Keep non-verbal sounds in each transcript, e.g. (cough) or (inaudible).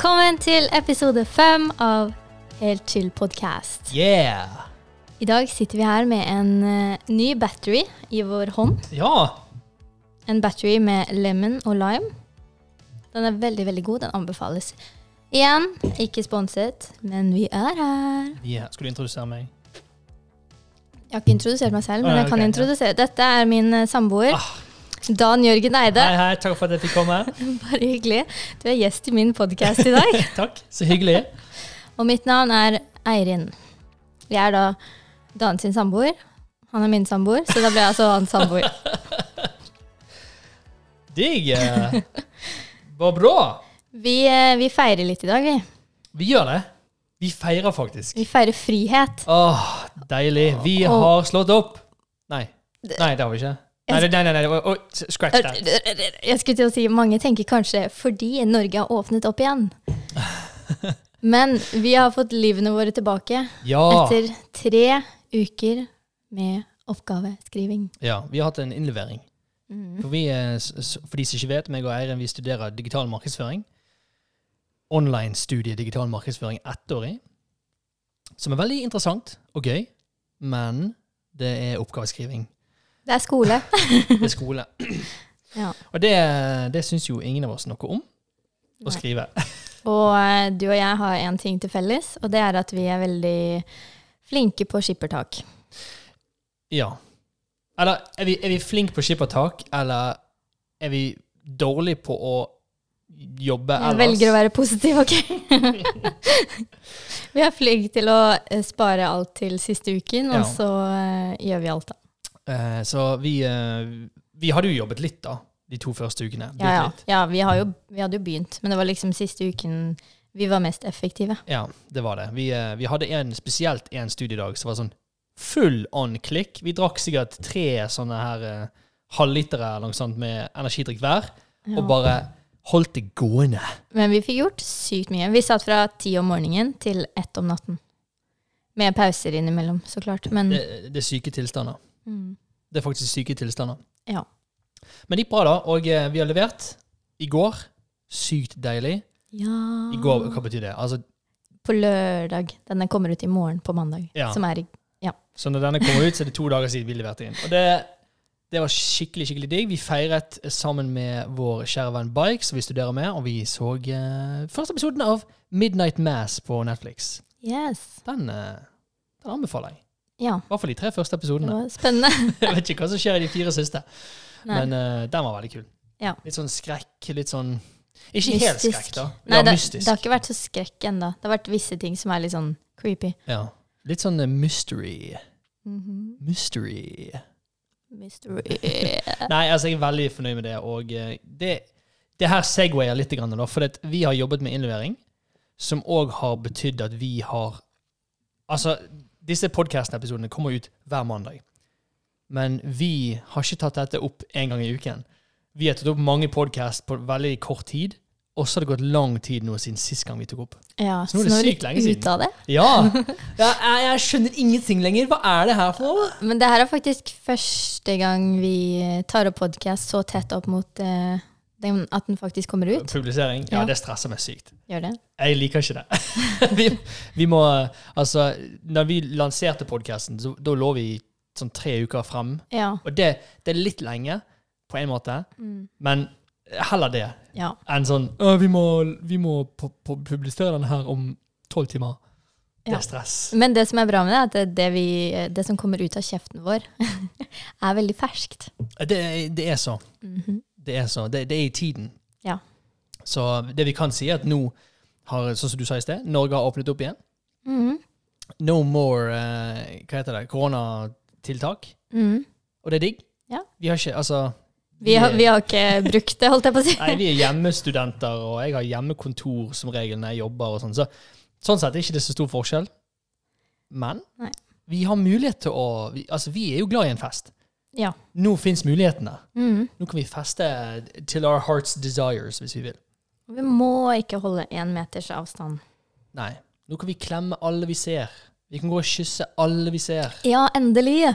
Velkommen til episode fem av Helt chill podcast. Yeah! I dag sitter vi her med en eh, ny battery i vår hånd. Ja! En battery med lemon og lime. Den er veldig, veldig god. Den anbefales. Igjen, ikke sponset, men vi er her. yeah. Skulle du introdusere meg? Jeg har ikke introdusert meg selv, men Ah, jeg kan ok, ja. introdusere. Dette er min eh, samboer. Ah. Dan Jørgen Eide. Hei, hei, takk for at jeg fikk komme. (laughs) Bare hyggelig. Du er gjest i min podkast i dag. (laughs) takk, så hyggelig. Og mitt navn er Eirin. Jeg er da Dan sin samboer. Han er min samboer, så da ble jeg altså hans samboer. (laughs) Digg. Var bra. Vi, eh, vi feirer litt i dag, vi. Vi gjør det. Vi feirer faktisk. Vi feirer frihet. Åh, deilig. Vi har slått opp. Nei. Nei, det har vi ikke. Nei, nei, nei, nei. Oh, scratch that. Jeg skulle til å si mange tenker kanskje fordi Norge har åpnet opp igjen. (laughs) Men vi har fått livene våre tilbake Ja. etter tre uker med oppgaveskriving. ja. Vi har hatt en innlevering. Mm. For, vi, for de som ikke vet, meg og Eiren vi studerer digital markedsføring. Online-studie digital markedsføring ettårig. Som er veldig interessant og gøy, men det er oppgaveskriving. Det er skole. (laughs) Det er skole. (clears throat) Ja. Og det, det syns jo ingen av oss noe om å skrive. (laughs) Og eh, du og jeg har én ting til felles, og det er at vi er veldig flinke på skippertak. Ja. Eller er vi, er vi flinke på skippertak, eller er vi dårlige på å jobbe Jeg velger å være positiv, ok? (laughs) vi er flinke til å eh, spare alt til siste uken, og så uh, gjør vi alt, da. Eh, så vi, eh, vi hadde jo jobbet litt, da, de to første ukene. Ja, ja. Ja vi, har jo, vi hadde jo begynt, men det var liksom siste uken vi var mest effektive. Ja, det var det. Vi, eh, vi hadde en, spesielt en studiedag som var sånn full on klikk. Vi drakk sikkert tre sånne her halvlitere eller noe sånt med energidrikk hver, Ja. og bare holdt det gående. Men vi fikk gjort sykt mye. Vi satt fra ti om morgenen til ett om natten. Med pauser innimellom, så klart. Men Det, det er syke tilstander. mm, Det er faktisk syke tilstander. Ja. Men det gikk bra, da, og eh, vi har levert i går. Sykt deilig. ja I går, hva betyr det? Altså, På lørdag. Denne kommer ut i morgen på mandag. Ja. Som er i ja. Så når denne kommer ut, så er det to dager siden vi leverte inn. Og det, det var skikkelig skikkelig digg. Vi feiret sammen med vår kjære venn Bike, som vi studerer med, og vi så eh, første episoden av Midnight Mass på Netflix. Yes. Den, eh, den anbefaler jeg. Ja. I hvert fall de tre første episodene. spennende. (laughs) Jeg vet ikke hva som skjer i de fire siste, Nei. men uh, den var veldig kul. Ja. Litt sånn skrekk, litt sånn Ikke helt skrekk, da. Nei, ja, det, mystisk. det har ikke vært så skrekk ennå. Det har vært visse ting som er litt sånn creepy. Ja. Litt sånn eh, mystery. -hmm. Mystery. Mystery. (laughs) Nei, altså jeg er veldig fornøyd med det. Og eh, det, det her segwayer litt, grann, da, for vi har jobbet med innlevering, som òg har betydd at vi har Altså, disse podcast-episodene kommer ut hver mandag. Men vi har ikke tatt dette opp én gang i uken. Vi har tatt opp mange podcast på veldig kort tid, og så har det gått lang tid nå siden sist gang vi tok opp. Ja, Så nå er det sykt lenge siden. Ut av det. (laughs) Ja! ja jeg, jeg skjønner ingenting lenger. Hva er det her for noe? Men det her er faktisk første gang vi tar opp podkast så tett opp mot eh, den, at den faktisk kommer ut. Publisering? Ja, Ja. det stresser meg sykt. Gjør det? Jeg liker ikke det. (laughs) vi, vi må Altså, når vi lanserte podkasten, da lå vi sånn tre uker frem. Ja. Og det, det er litt lenge, på en måte, Mm. men heller det ja. enn sånn Vi må, vi må pu- pu- publisere den her om tolv timer. Det er stress. Men det som er bra med det, er at det, vi, det som kommer ut av kjeften vår, (laughs) er veldig ferskt. Det, det er så. Mhm. Det er så. Det, det er i tiden. Ja. Så det vi kan si, er at nå har, sånn som du sa i sted, Norge har åpnet opp igjen. Mhm. No more eh, hva heter det, koronatiltak. Mhm. Og det er digg. Ja. Vi har ikke Altså Vi, har, vi har ikke brukt det, holdt jeg på å si. Nei, vi er hjemmestudenter, og jeg har hjemmekontor som regel når jeg jobber. og sånn, så Sånn sett er ikke det så stor forskjell. Men Nei. vi har mulighet til å vi, Altså, vi er jo glad i en fest. Ja. Nå fins mulighetene. Mm. Nå kan vi feste til our heart's desires, hvis vi vil. Vi må ikke holde én meters avstand. Nei. Nå kan vi klemme alle vi ser. Vi kan gå og kysse alle vi ser. Ja, endelig! (laughs)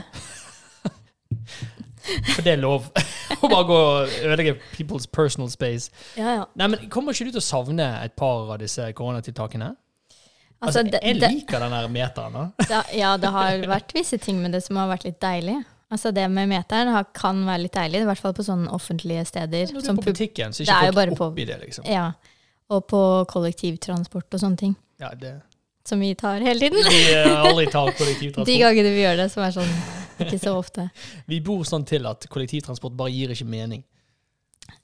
For det er lov. (laughs) Å bare gå og ødelegge people's personal space. Ja, ja. Nei, men Kommer ikke du til å savne et par av disse koronatiltakene? Altså, Altså, jeg liker den der meteren. da. da, ja, det har vært visse ting med det som har vært litt deilig. Altså Det med meteren har, kan være litt deilig, i hvert fall på sånne offentlige steder. Når du som er på butikken, så er er ikke bare folk på- oppi det, liksom. ja, og på kollektivtransport og sånne ting. Ja, det. Som vi tar hele tiden. Vi eh, (laughs) aldri tar De kollektivtransport. gangene vi gjør det, som er sånn ikke så ofte. (laughs) Vi bor sånn til at kollektivtransport bare gir ikke mening.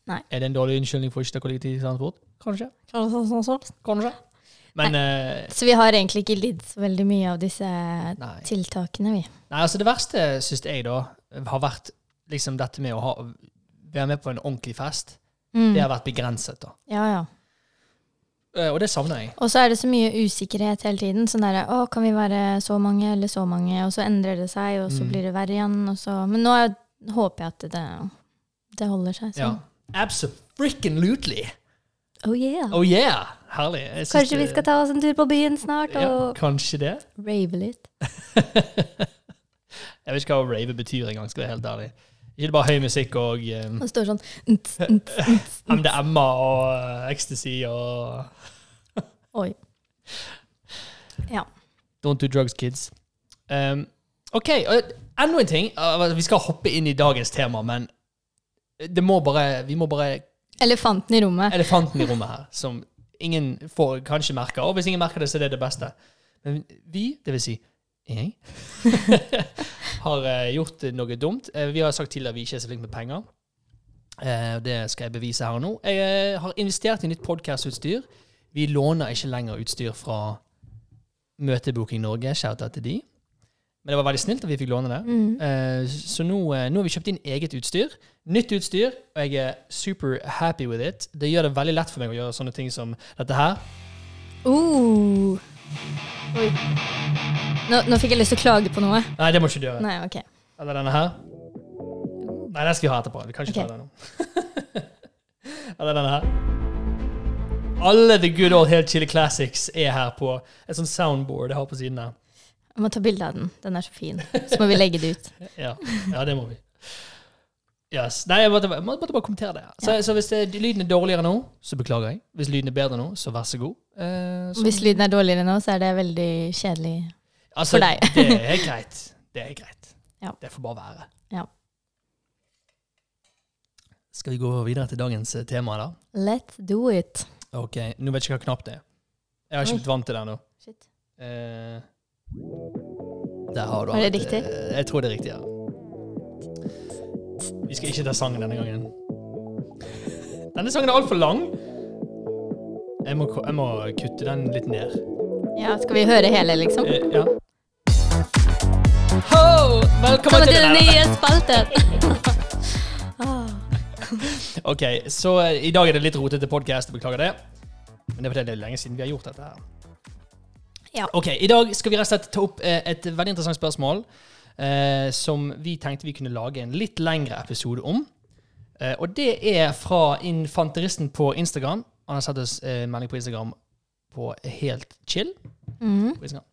Nei. Er det en dårlig unnskyldning for ikke å ta kollektivtransport? Kanskje. Kanskje. Kanskje. Men så vi har egentlig ikke lidd så veldig mye av disse nei. tiltakene, vi. nei. Altså det verste, syns jeg, da, har vært liksom dette med å ha, være med på en ordentlig fest. Mm. Det har vært begrenset, da. Ja, ja. Eh, og det savner jeg. Og så er det så mye usikkerhet hele tiden. Sånn derre Å, kan vi være så mange eller så mange? Og så endrer det seg, og så Mm. blir det verre igjen. Så. Men nå er, håper jeg at det, det holder seg sånn. Ja. Absolutely. Oh yeah. Oh yeah! Herlig. Kanskje vi skal ta oss en tur på byen snart ja, og Kanskje det. rave litt? (laughs) Jeg vet ikke hva rave betyr engang, skal jeg være helt ærlig. Ikke det bare høy musikk og um, Og står sånn. (laughs) MDMA og uh, ecstasy og (laughs) Oi. Ja. Don't do drugs, kids. Um, OK, enda en ting. Uh, vi skal hoppe inn i dagens tema, men det må bare, vi må bare Elefanten i rommet. Elefanten i rommet her, som ingen får kanskje merke. Og hvis ingen merker det, så er det det beste. Men vi, det vil si jeg, (laughs) har eh, gjort noe dumt. Eh, vi har sagt tidligere at vi ikke er så flinke med penger. Eh, det skal jeg bevise her og nå. Jeg har investert i nytt podkastutstyr. Vi låner ikke lenger utstyr fra Møtebooking Norge. Shout-out til de. Men det var veldig snilt at vi fikk låne det. Mm. Uh, så nå, eh, nå har vi kjøpt inn eget utstyr. Nytt utstyr, og jeg er super happy with it. Det gjør det veldig lett for meg å gjøre sånne ting som dette her. Uh. Oi. Nå, nå fikk jeg lyst til å klage på noe. Nei, det må ikke du gjøre. Nei, ok. Eller denne her. Nei, den skal vi ha etterpå. Vi kan ikke okay. ta den nå. (laughs) Eller denne her. Alle the good old Helt Chili Classics er her på et sånt soundboard jeg har på siden her. Jeg må ta bilde av den. Den er så fin. Så må vi legge det ut. (laughs) Ja, ja det må vi. Yes. Nei, jeg måtte, jeg måtte bare kommentere det. Så, så hvis det, lyden er dårligere nå, så beklager jeg. Hvis lyden er bedre nå, så vær så god. Eh, så- Hvis lyden er dårligere nå, så er det veldig kjedelig. Altså, For deg. det er (laughs) greit. Det er greit. Ja. Det får bare være. Ja. Skal vi gå videre til dagens eh, tema, da? Let's do it. Ok, Nå vet jeg ikke hva knapp det er. Jeg har ikke blitt vant til det ennå. Shit. Eh, der har du Er det riktig? Eh, jeg tror det er riktig, ja. Vi skal ikke ta sangen denne gangen. Denne sangen er altfor lang. Jeg må, jeg må kutte den litt ned. Ja, skal vi høre hele, liksom? Eh, ja. Ho! Velkommen Kommer til til den den nye spalten! (laughs) Ah. Ok, så eh, i dag er det litt rotete podkast, beklager det. Men det er fordi det er lenge siden vi har gjort dette her. Ja. Ok, I dag skal vi rett og slett ta opp eh, et veldig interessant spørsmål eh, som vi tenkte vi kunne lage en litt lengre episode om. Eh, og det er fra infanteristen på Instagram. Han har sett oss eh, melding på Instagram på helt chill. Mm. på Instagram.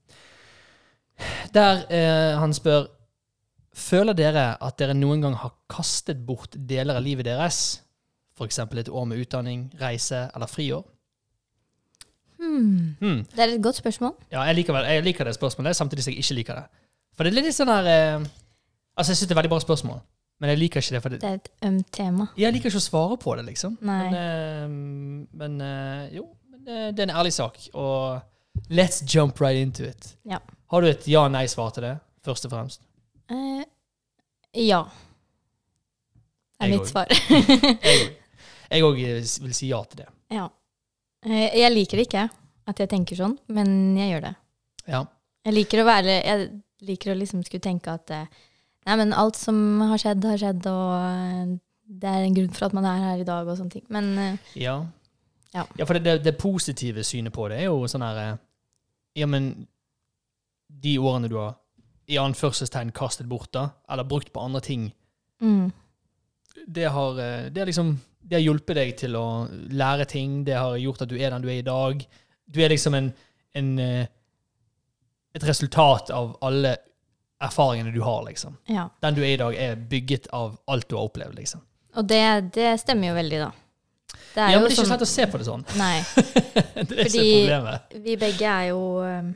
Der eh, han spør Føler dere at dere noen gang har kastet bort deler av livet deres? F.eks. et år med utdanning, reise eller friår? Hmm. Hmm. Det er et godt spørsmål. Ja, jeg liker, jeg liker det spørsmålet, samtidig som jeg ikke liker det. For det er litt sånn her eh, Altså, jeg syns det er veldig bra spørsmål, men jeg liker ikke det. For det, Det er et ømt tema. jeg liker ikke å svare på det, liksom. Nei. Men, eh, men eh, jo, men det, det er en ærlig sak. Og let's jump right into it. Ja. Har du et ja-nei-svar til det, først og fremst? Eh, ja. Er Jeg mitt også. svar. (laughs) (laughs) Jeg òg vil si ja til det. ja. Eh, jeg liker det ikke at jeg tenker sånn, men jeg gjør det. Ja. Jeg liker å være Jeg liker å liksom skulle tenke at eh, Nei, men alt som har skjedd, har skjedd, og eh, det er en grunn for at man er her i dag, og sånne ting. Men Ja. Ja, Ja. for det, det, det positive synet på det er jo sånn her Ja, men de årene du har i anførselstegn kastet bort, da, eller brukt på andre ting, mm, det har, det har liksom det har hjulpet deg til å lære ting. Det har gjort at du er den du er i dag. Du er liksom en, en eh, et resultat av alle erfaringene du har, liksom. Ja. Den du er i dag, er bygget av alt du har opplevd, liksom. Og det, det stemmer jo veldig, da. Det Ja, men det er ikke så sånn lett å se på det sånn. Nei. (laughs) Det er Fordi Fordi- problemet. Vi begge er jo um,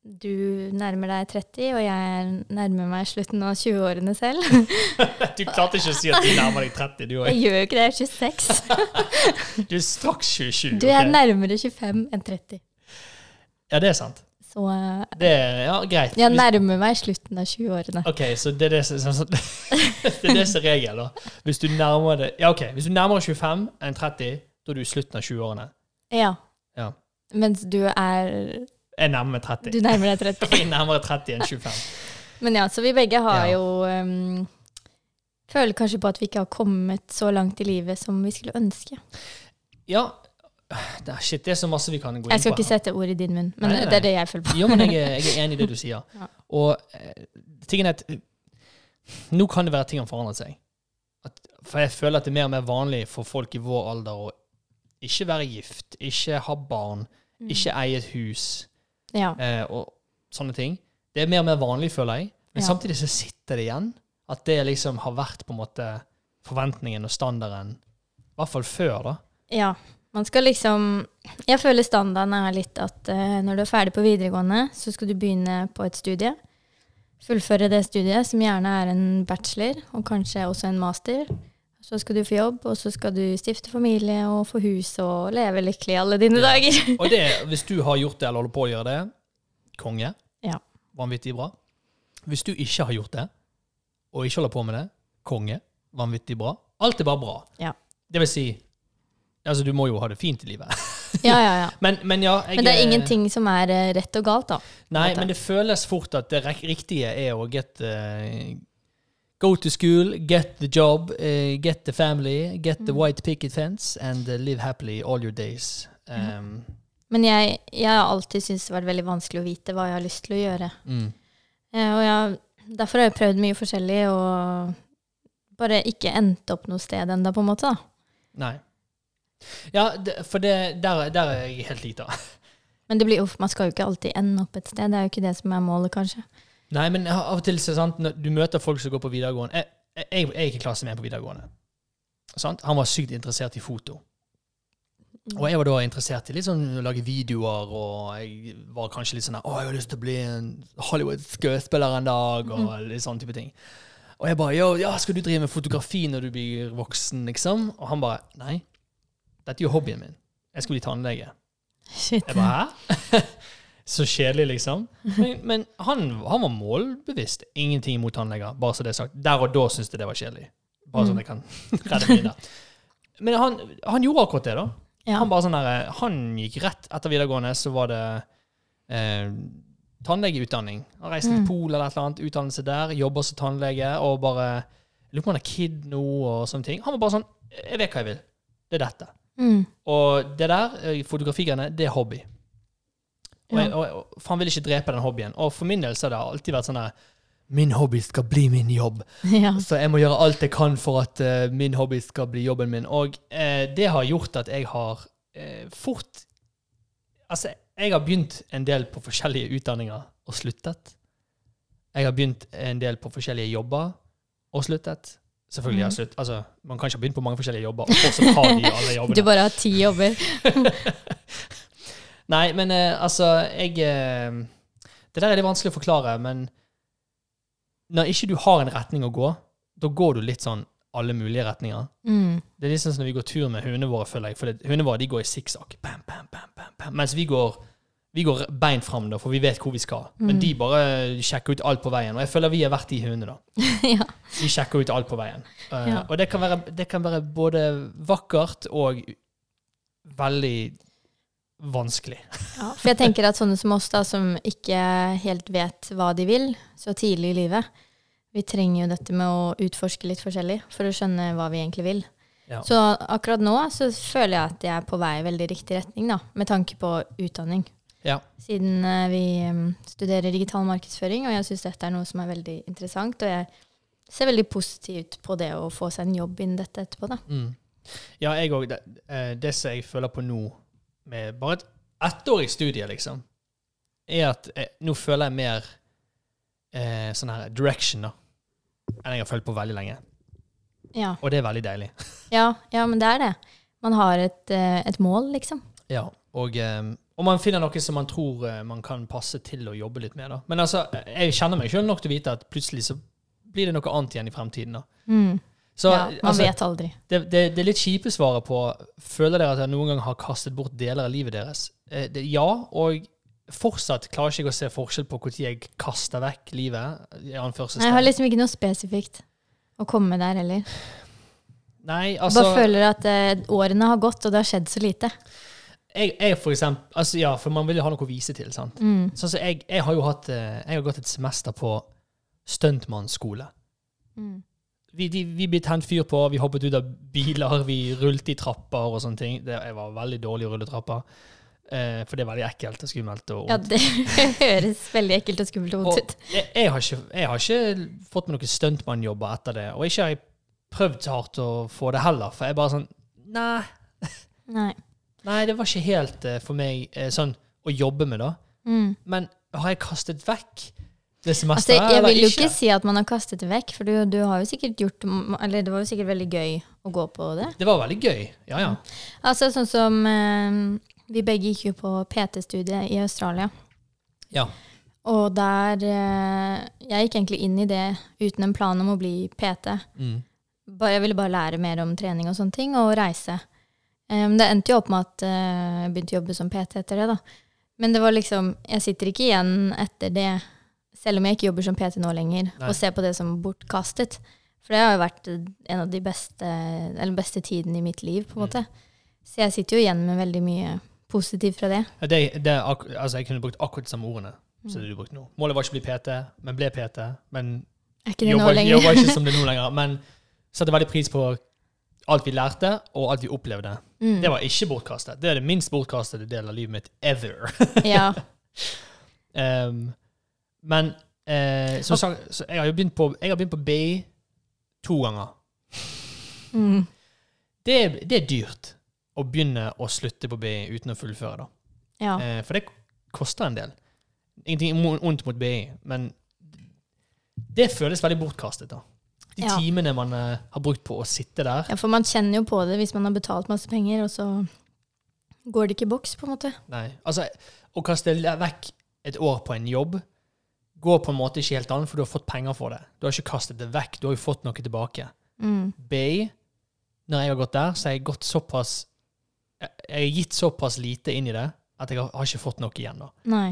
Du nærmer deg 30, og jeg nærmer meg slutten av 20-årene selv. (laughs) Du klarte ikke å si at du nærmer deg 30, du Jeg gjør jo ikke det, jeg er 26. (laughs) Du er straks 27. Du er okay. nærmere 25 enn 30. Ja, det er sant. Så uh, Det ja, greit. jeg nærmer meg slutten av 20-årene. Ok, så det er det som (laughs) det er det som er regel, da. Hvis du nærmer deg Ja, okay. Hvis du nærmer 25 enn 30, da er du i slutten av 20-årene. Ja. Ja. Mens du er Jeg nærmer meg 30. Du nærmer deg 30. (laughs) Jeg er nærmere 30 enn 25. Men ja, så vi begge har Ja. jo um, Føler kanskje på at vi ikke har kommet så langt i livet som vi skulle ønske. Ja, det er, shit, det er så masse vi kan gå inn på. Jeg skal ikke sette ord i din munn, men Nei, nei. det er det jeg føler på. Jo, men jeg er, (laughs) jeg er enig i det du sier. Ja. Og eh, tingen er at eh, nå kan det være ting har forandret seg. At, for jeg føler at det er mer og mer vanlig for folk i vår alder å ikke være gift, ikke ha barn, ikke eie et hus Ja. eh, og sånne ting. Det er mer og mer vanlig, føler jeg. Men Ja. samtidig så sitter det igjen at det liksom har vært på en måte forventningen og standarden, i hvert fall før, da. ja. Man skal liksom Jeg føler standarden er litt at eh, når du er ferdig på videregående, så skal du begynne på et studie. Fullføre det studiet, som gjerne er en bachelor, og kanskje også en master. Så skal du få jobb, og så skal du stifte familie og få hus og leve lykkelig alle dine Ja. dager. (laughs) Og det, hvis du har gjort det eller holder på å gjøre det, konge. Ja. Vanvittig bra. Hvis du ikke har gjort det, og ikke holder på med det, konge. Vanvittig bra. Alt er bare bra. Ja. Det vil si Altså, du må jo ha det fint i livet. (laughs) Ja, ja, ja. (laughs) Men, men ja jeg, Men det er ingenting som er eh, rett og galt, da. Nei, men det føles fort at det riktige er å get eh, Go to school, get the job, uh, get the family, get the Mm. white picket fence, and uh, live happily all your days. Um, Men jeg, jeg har alltid syntes det har vært veldig vanskelig å vite hva jeg har lyst til å gjøre. mm. Uh, og jeg, derfor har jeg prøvd mye forskjellig, og bare ikke endt opp noe sted ennå, på en måte. da. Nei. Ja, for det, der, der er jeg helt lita. Men det blir, uff, man skal jo ikke alltid ende opp et sted. Det er jo ikke det som er målet, kanskje. Nei, men av og til sant, når du møter folk som går på videregående Jeg, jeg, jeg er ikke klasse med på videregående. Sant? Han var sykt interessert i foto. Og jeg var da interessert i sånn å lage videoer, og jeg var kanskje litt sånn Å, jeg har lyst til å bli en Hollywood-skuespiller en dag, og litt sånn type ting. Og jeg bare Yo, ja, skal du drive med fotografi når du blir voksen, liksom? Og han bare Nei, dette er jo hobbyen min. Jeg skal bli tannlege. Shit. Jeg bare Hæ? (laughs) Så kjedelig, liksom. Men, men han, han var målbevisst. Ingenting imot tannleger, bare så det er sagt. Der og da syntes jeg det var kjedelig. Bare sånn at jeg kan (laughs) redde der. Men han, han gjorde akkurat det, da. Ja. Han bare sånn der, han gikk rett etter videregående, så var det eh, tannlegeutdanning. Han reiste til Mm. Polen eller et eller annet, utdannelse der, jobber som tannlege, og bare Lurer på om han er kid nå, og sånne ting. Han var bare sånn Jeg vet hva jeg vil. Det er dette. Mm. Og det der, eh, fotografigreiene, det er hobby. Og, jeg, og, og, for han vil ikke drepe den hobbyen. Og for min del så har det alltid vært sånn der Min hobby skal bli min jobb. (laughs) ja. Så jeg må gjøre alt jeg kan for at uh, min hobby skal bli jobben min. Og uh, det har gjort at jeg har uh, fort Altså, jeg har begynt en del på forskjellige utdanninger og sluttet. Jeg har begynt en del på forskjellige jobber og sluttet. Selvfølgelig har jeg sluttet. Altså, man kan ikke ha begynt på mange forskjellige jobber og fortsatt ha de alle (laughs) jobbene. Du bare har ti jobber. (laughs) Nei, men eh, altså, jeg eh, Det der er litt vanskelig å forklare, men når ikke du har en retning å gå, da går du litt sånn alle mulige retninger. Mm. Det er litt sånn som når vi går tur med hundene våre, føler jeg. For hundene våre de går i sikksakk. Mens vi går, vi går beint fram, da, for vi vet hvor vi skal. Men Mm. de bare sjekker ut alt på veien. Og jeg føler vi har vært de hundene, da. (laughs) ja. De sjekker ut alt på veien. Uh, Ja. Og det kan, være, det kan være både vakkert og veldig vanskelig. ja. For jeg tenker at sånne som oss, da, som ikke helt vet hva de vil så tidlig i livet, vi trenger jo dette med å utforske litt forskjellig for å skjønne hva vi egentlig vil. Ja. Så akkurat nå så føler jeg at jeg er på vei i veldig riktig retning, da, med tanke på utdanning. Ja. Siden eh, vi mm, studerer digital markedsføring, og jeg syns dette er noe som er veldig interessant. Og jeg ser veldig positivt på det å få seg en jobb innen dette etterpå, da. Mm. Ja, jeg òg. Det, eh, det som jeg føler på nå, med bare et ettårig studie, liksom, er at jeg, nå føler jeg mer eh, sånn her direction da, enn jeg har følt på veldig lenge. Ja. Og det er veldig deilig. (laughs) Ja, ja, men det er det. Man har et, eh, et mål, liksom. Ja, og, eh, og man finner noe som man tror eh, man kan passe til å jobbe litt med. da. Men altså, jeg kjenner meg sjøl nok til å vite at plutselig så blir det noe annet igjen i fremtiden. da. Mm. Så ja, man altså, vet aldri. det, det, det litt kjipe svaret på Føler dere at dere noen gang har kastet bort deler av livet deres? Eh, det, ja, og fortsatt klarer ikke jeg å se forskjell på når jeg kaster vekk livet. Nei, Jeg har liksom ikke noe spesifikt å komme med der heller. Nei, altså Bare føler at eh, årene har gått, og det har skjedd så lite. jeg, jeg for eksempel, altså Ja, for man vil jo ha noe å vise til. sant? Mm. Sånn så jeg, jeg har jo hatt eh, Jeg har gått et semester på stuntmannsskole. Mm. Vi, de, vi ble tent fyr på, vi hoppet ut av biler, vi rullet i trapper og sånne ting. Det, jeg var veldig dårlig å rulle trapper, eh, for det er veldig ekkelt og skummelt. Og, Ja, det (laughs) høres veldig ekkelt og skummelt og vondt ut. jeg, jeg, har ikke, jeg har ikke fått meg noen stuntmannjobber etter det, og ikke har jeg prøvd så hardt å få det heller, for jeg bare sånn Nei, Nei. (laughs) nei det var ikke helt uh, for meg uh, sånn å jobbe med, da. Mm. Men har jeg kastet vekk Altså, jeg vil jo ikke? si at man har kastet det vekk, for du, du har jo sikkert gjort Eller det var jo sikkert veldig gøy å gå på det. Det var veldig gøy. Ja, ja. Altså sånn som eh, Vi begge gikk jo på PT-studiet i Australia. Ja. Og der eh, Jeg gikk egentlig inn i det uten en plan om å bli PT. Mm. Jeg ville bare lære mer om trening og sånne ting, og reise. Det endte jo opp med at eh, jeg begynte å jobbe som PT etter det, da. Men det var liksom Jeg sitter ikke igjen etter det, selv om jeg ikke jobber som PT nå lenger, Nei. og ser på det som bortkastet. For det har jo vært en av de beste, eller beste tidene i mitt liv, på en Mm. måte. Så jeg sitter jo igjen med veldig mye positivt fra det. Ja, Det, det, altså, jeg kunne brukt akkurat de samme ordene Mm. som du brukte nå. Målet var ikke å bli PT, men ble PT. Men Er ikke det nå jobber, jobber ikke som det nå (laughs) lenger. Men satte veldig pris på alt vi lærte, og alt vi opplevde. Mm. Det var ikke bortkastet. Det er det minst bortkastede delen av livet mitt ever. Ja. (laughs) Um, men eh, som sagt, så jeg har jo begynt på, jeg har begynt på BI to ganger. Mm. Det det er dyrt å begynne å slutte på BI uten å fullføre, da. ja. Eh, for det koster en del. Ingenting ondt mot BI, men det føles veldig bortkastet. da. De Ja. timene man eh, har brukt på å sitte der. ja, for man kjenner jo på det hvis man har betalt masse penger, og så går det ikke i boks, på en måte. Nei, altså, Å kaste vekk et år på en jobb går på en måte ikke helt an, for du har fått penger for det. Du har ikke kastet det vekk, du har jo fått noe tilbake. Mm. BI, når jeg har gått der, så har jeg gått såpass Jeg har gitt såpass lite inn i det at jeg har, har ikke fått noe igjen. da. Nei.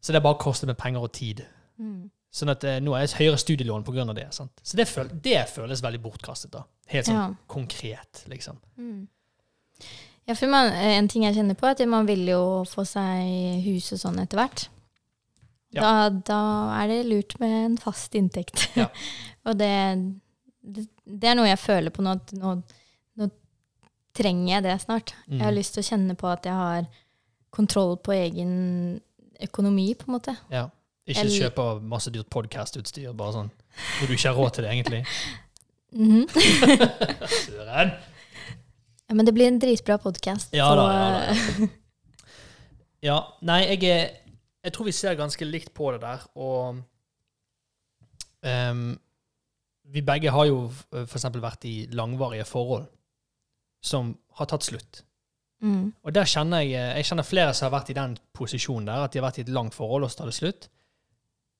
Så det har bare kostet meg penger og tid. Mm. Sånn at eh, nå er jeg høyere studielån pga. det. sant? Så det, føl det føles veldig bortkastet. da. Helt sånn Ja. konkret, liksom. Mm. Ja, for man, eh, en ting jeg kjenner på, er at man vil jo få seg hus og sånn etter hvert. Ja. Da, da er det lurt med en fast inntekt. Ja. (laughs) og det, det, det er noe jeg føler på nå, at nå, nå trenger jeg det snart. Mm. Jeg har lyst til å kjenne på at jeg har kontroll på egen økonomi, på en måte. Ja. Ikke Eller- kjøpe masse dyrt podkastutstyr bare sånn hvor du ikke har råd til det, egentlig. (laughs) Mhm. (laughs) Søren! ja, men det blir en dritbra podkast. Ja da, ja da, Ja, nei, jeg er Jeg tror vi ser ganske likt på det der, og um, Vi begge har jo f.eks. for eksempel vært i langvarige forhold som har tatt slutt. mm. Og der kjenner jeg Jeg kjenner flere som har vært i den posisjonen der, at de har vært i et langt forhold, og så tar det slutt.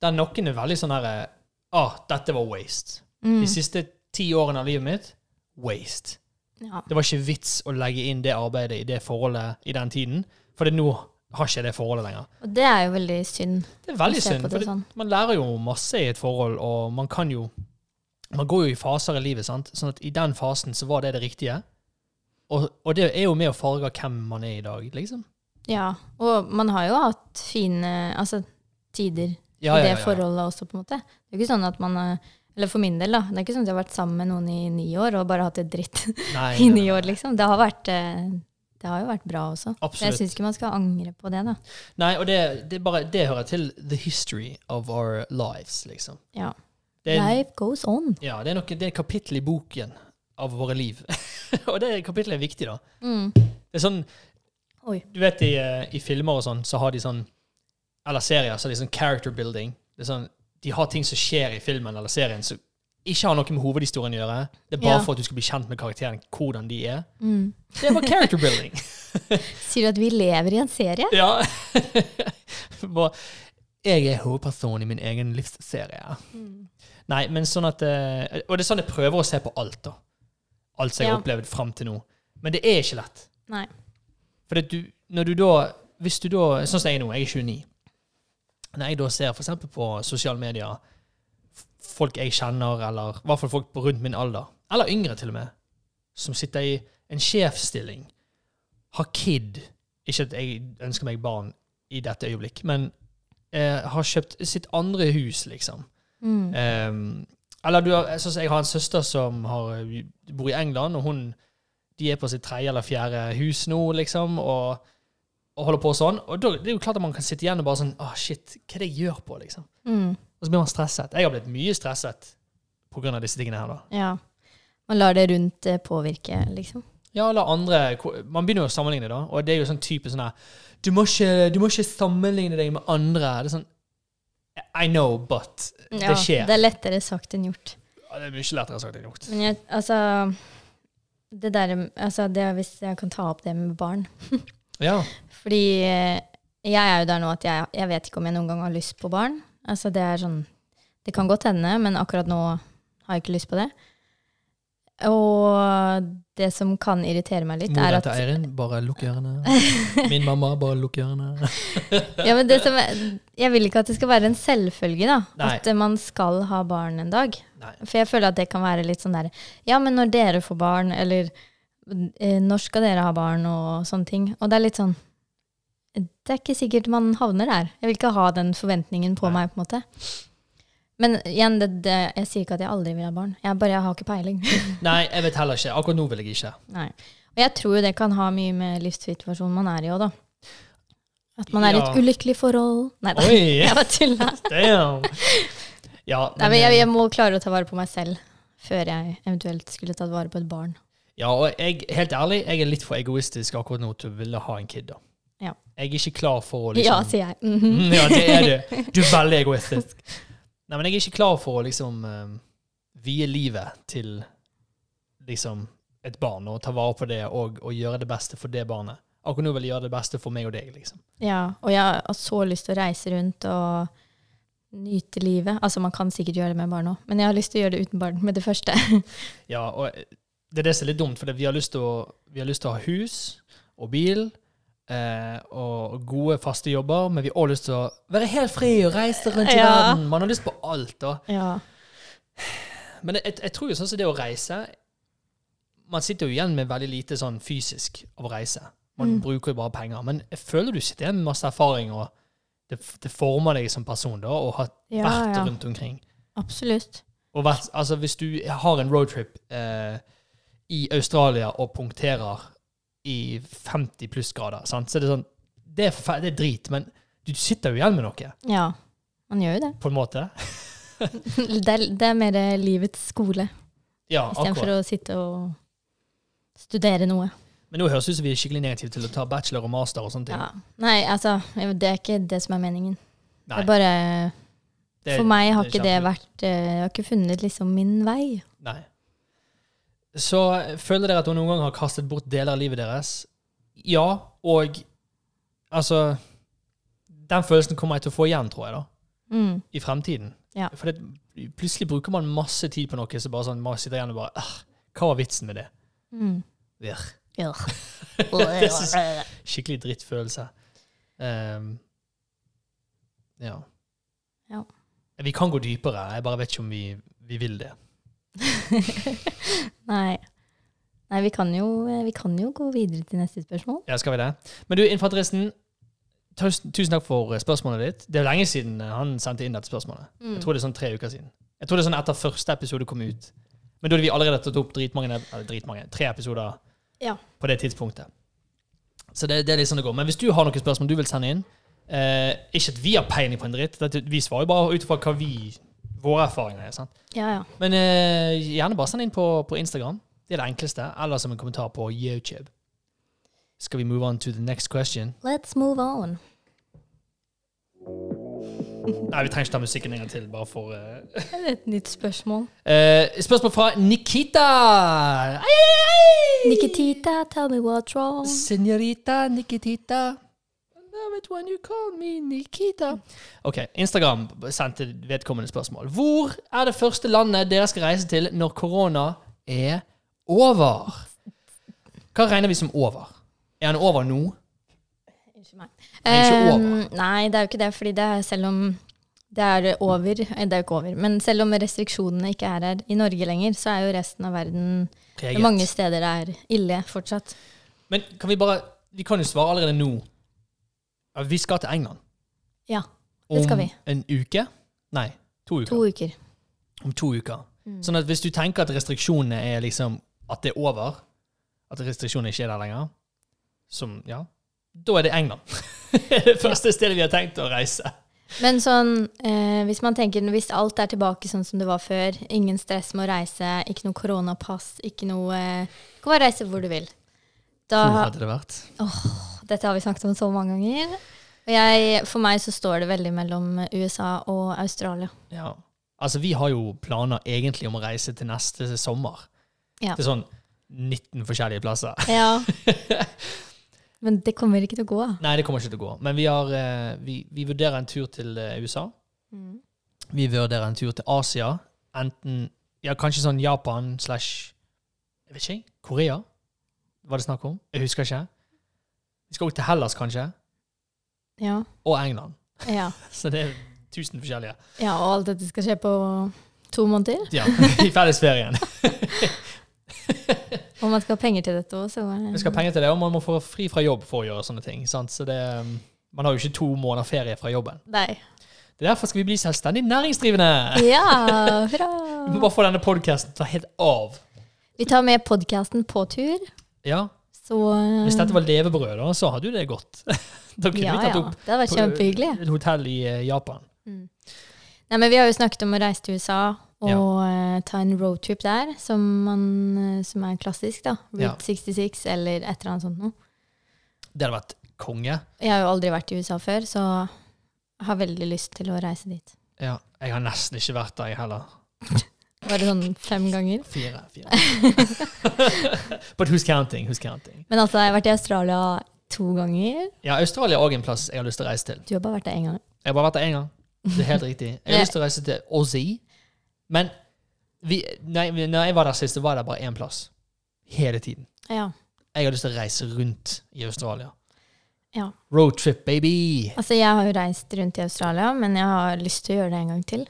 Der noen er veldig sånn herre Ah, dette var waste. Mm. De siste ti årene av livet mitt waste. Ja. Det var ikke vits å legge inn det arbeidet i det forholdet i den tiden, for det nå har ikke det forholdet lenger. Og det er jo veldig synd. Det er veldig synd, for sånn. man lærer jo masse i et forhold, og man kan jo Man går jo i faser i livet, sant? sånn at i den fasen så var det det riktige. Og, og det er jo med å farge hvem man er i dag, liksom. Ja, og man har jo hatt fine altså, tider Ja, i det ja, ja. forholdet også, på en måte. Det er ikke sånn at man eh, Eller for min del, da. Det er ikke sånn at jeg har vært sammen med noen i ni år og bare hatt det dritt Nei, (laughs) i ni år, liksom. Det har, vært, eh, det har jo vært bra også. Absolutt. jeg syns ikke man skal angre på det, da. Nei, og det, det, bare, det hører til the history of our lives, liksom. Ja. Er, Life goes on. ja, det er, noe, det er et kapittel i boken av våre liv. (laughs) og det kapittelet er viktig, da. Mm. Det er sånn Oi. Du vet i, eh, i filmer og sånn, så har de sånn Eller serier, så har de sånn character building. Det er sånn de har ting som skjer i filmen eller serien som ikke har noe med hovedhistorien å gjøre. Det er bare Ja. for at du skal bli kjent med karakteren, hvordan de er. Mm. Det bare character building. (laughs) Sier du at vi lever i en serie? ja. (laughs) Jeg er hovedperson i min egen livsserie. Nei, men sånn at eh, Og det er sånn jeg prøver å se på alt, da. Alt som jeg har opplevd fram til nå. Men det er ikke lett. Nei. For du, når du da Hvis du da Sånn som jeg er nå, jeg er 29. Når jeg da ser f.eks. på sosiale medier folk jeg kjenner, eller i hvert fall folk på rundt min alder, eller yngre til og med, som sitter i en sjefsstilling, har kid Ikke at jeg ønsker meg barn i dette øyeblikk, men eh, har kjøpt sitt andre hus, liksom. Mm. Ehm, eller du har, jeg, jeg har en søster som har, bor i England, og hun, de er på sitt tredje eller fjerde hus nå, liksom, og, og holder på sånn. Og da, det er jo klart at man kan sitte igjen og bare sånn ah shit, hva er det jeg gjør på, liksom? Mm. Og så blir man stresset. Jeg har blitt mye stresset av disse tingene her, da. Ja. Man lar det rundt eh, påvirke, liksom. Ja, eller andre Man begynner jo å sammenligne, da, og det er jo sånn type sånn her du må, ikke, du må ikke sammenligne deg med andre. Det er sånn I know, but Ja, det skjer. Det er lettere sagt enn gjort. Ja, det er mye lettere sagt enn gjort. Men jeg, altså Det der altså det, Hvis jeg kan ta opp det med barn (laughs) Ja. Fordi eh, jeg er jo der nå at jeg, jeg vet ikke om jeg noen gang har lyst på barn. Altså det er sånn Det kan godt hende, men akkurat nå har jeg ikke lyst på det. Og det som kan irritere meg litt, er at Mora til Eirin, bare lukk (laughs) ørene. Min mamma, bare lukk ørene. (laughs) ja, men det som er, Jeg vil ikke at det skal være en selvfølge, da. Nei. At eh, man skal ha barn en dag. Nei. For jeg føler at det kan være litt sånn der Ja, men når dere får barn, eller eh, når skal dere ha barn, og sånne ting. Og det er litt sånn Det er ikke sikkert man havner der. Jeg vil ikke ha den forventningen på Nei. meg, på en måte. Men igjen, det, det, jeg sier ikke at jeg aldri vil ha barn. Jeg bare jeg har ikke peiling. (laughs) Nei, jeg vet heller ikke. Akkurat nå vil jeg ikke. Nei. Og jeg tror jo det kan ha mye med livssituasjonen man er i òg, da. At man er i et ulykkelig forhold. Nei da, (laughs) jeg bare. Damn! Ja, (laughs) Nei, men jeg, jeg må klare å ta vare på meg selv før jeg eventuelt skulle tatt vare på et barn. ja, og jeg, helt ærlig, jeg er litt for egoistisk akkurat nå til å ville ha en kid. da. Ja. Jeg er ikke klar for å Ja, liksom sier jeg. Mhm. Mm, Ja, det er du. Du er veldig egoistisk. (laughs) Nei, men jeg er ikke klar for å liksom eh, vie livet til liksom et barn og ta vare på det og, og gjøre det beste for det barnet. Akkurat nå vil jeg gjøre det beste for meg og deg, liksom. Ja, og jeg har så lyst til å reise rundt og nyte livet. Altså, man kan sikkert gjøre det med barn òg, men jeg har lyst til å gjøre det uten barn med det første. Ja, og det er det som er litt dumt, for vi har lyst til å, vi har lyst til å ha hus og bil eh, og gode, faste jobber, men vi har også lyst til å være helt fri og reise rundt i Ja. verden. Man har lyst på alt. Ja. Men jeg, jeg tror jo sånn som det å reise Man sitter jo igjen med veldig lite sånn fysisk av å reise. Man Mm. bruker jo bare penger. Men jeg føler du sitter igjen med masse erfaring, og det, det former deg som person da, og har Ja, vært rundt omkring. Absolutt. Vært, altså Hvis du har en roadtrip eh, i Australia og punkterer i 50 pluss grader. sant? så er det sånn det er, det er drit, men du sitter jo igjen med noe, Ja, man gjør jo det. på en måte. (laughs) Det er, det er mer livets skole, Ja, istedenfor å sitte og studere noe. Men nå høres det ut som vi er skikkelig negative til å ta bachelor og master og sånne ting. Ja. Nei, altså, det er ikke det som er meningen. Nei. Det er bare det- For meg har er ikke det vært eh, Jeg har ikke funnet liksom min vei. Nei. Så føler dere at hun noen gang har kastet bort deler av livet deres? Ja, og altså Den følelsen kommer jeg til å få igjen, tror jeg, da. Mm. I fremtiden. Ja. For det, plutselig bruker man masse tid på noe så bare sånn, man sitter igjen og bare «Ah, Hva var vitsen med det? Mm. Virr. Ja. (laughs) Det er Skikkelig drittfølelse. Um, ja. Ja. Vi kan gå dypere. Jeg bare vet ikke om vi, vi vil det. (laughs) Nei. Nei, vi kan, jo, eh, vi kan jo gå videre til neste spørsmål. Ja, skal vi det? Men du, infanteristen, tusen takk for eh, spørsmålet ditt. Det er jo lenge siden eh, han sendte inn dette spørsmålet. Mm. Jeg tror det er sånn tre uker siden. Jeg tror det er sånn etter første episode kom ut. Men da hadde vi allerede tatt opp dritmange, dritmange, tre episoder Ja. på det tidspunktet. Så det, det er litt sånn det går. Men hvis du har noen spørsmål du vil sende inn eh, Ikke at vi har peiling på en dritt, vi svarer jo bare ut ifra hva vi våre erfaringer er. sant? Ja, ja. Men eh, gjerne bare send inn på, på Instagram. Det er det enkleste. Eller som en kommentar på YouTube. Skal vi move on to the next question? Let's move on. Nei, vi trenger ikke ta musikken en gang til, bare for eh, et nytt spørsmål. eh, Spørsmål fra Nikita. Ai, ai, ai! Nikitita, tell me what's wrong. Senorita Nikitita. Love it when you call me Nikita. Ok, Instagram sendte vedkommende spørsmål. Hvor er det første landet dere skal reise til når korona er over? Hva regner vi som over? Er den over nå? Unnskyld meg. Nei, ikke over. Ehm, nei, det er jo ikke det, fordi det er selv om det er over eh, Det er jo ikke over. Men selv om restriksjonene ikke er her i Norge lenger, så er jo resten av verden Preget. Mange steder er ille fortsatt. Men kan vi bare Vi kan jo svare allerede nå. Vi skal til England. Ja, det skal vi. Om en uke? Nei, to uker. To uker. Om to uker. Mm. Sånn at hvis du tenker at restriksjonene er liksom At det er over, at restriksjonene ikke er der lenger, som Ja, da er det England. (laughs) det første stedet vi har tenkt å reise. Men sånn, eh, hvis man tenker hvis alt er tilbake sånn som det var før, ingen stress med å reise, ikke noe koronapass, ikke noe eh, Du kan bare reise hvor du vil. Da, Hvor hadde det vært? Dette har vi snakket om så mange ganger. Jeg, for meg så står det veldig mellom USA og Australia. Ja. Altså, vi har jo planer egentlig om å reise til neste sommer. Ja. Til sånn 19 forskjellige plasser. Ja. (laughs) Men det kommer ikke til å gå. Nei, det kommer ikke til å gå. Men vi, har, eh, vi, vi vurderer en tur til eh, USA. Mm. Vi vurderer en tur til Asia. Enten ja, kanskje sånn Japan slash Jeg vet ikke. Korea? Var det snakk om? Jeg husker ikke. Vi skal òg til Hellas, kanskje. Ja. Og England. Ja. (laughs) Så det er tusen forskjellige. ja, og alt dette skal skje på to måneder. Ja, I fellesferien. (laughs) Og man skal ha penger til dette òg, så Man skal ha penger til det, og man må få fri fra jobb for å gjøre sånne ting. Sant? Så det, um, man har jo ikke to måneder ferie fra jobben. Nei. Det er derfor skal vi bli selvstendig næringsdrivende. Ja, hurra! (laughs) Vi må bare få denne podkasten ta helt av. Vi tar med podkasten på tur, Ja, så Hvis dette var levebrød, da, så hadde jo det gått. (laughs) Da kunne ja, vi tatt ja. opp Det var kjempehyggelig. et hotell i Japan. Japan. Nei, men Vi har jo snakket om å reise til USA og eh, ta en roadtrip der, som, man, eh, som er klassisk. da. Route Ja. 66 eller et eller annet sånt noe. Det hadde vært konge. Jeg har jo aldri vært i USA før, så jeg har veldig lyst til å reise dit. Ja, jeg har nesten ikke vært der, jeg heller. (laughs) Bare sånn fem ganger. Fire. fire. (laughs) But who's counting? Who's counting? Men altså, jeg har vært i Australia to ganger. Ja, Australia er òg en plass jeg har lyst til å reise til. Du har bare vært der én gang. Jeg har bare vært der én gang. Det er helt riktig. Jeg har (laughs) lyst til å reise til Aussie. Men vi, nei, når jeg var der sist, var det bare én plass. Hele tiden. Ja. Jeg har lyst til å reise rundt i Australia. ja. Roadtrip, baby! Altså, jeg har jo reist rundt i Australia, men jeg har lyst til å gjøre det en gang til.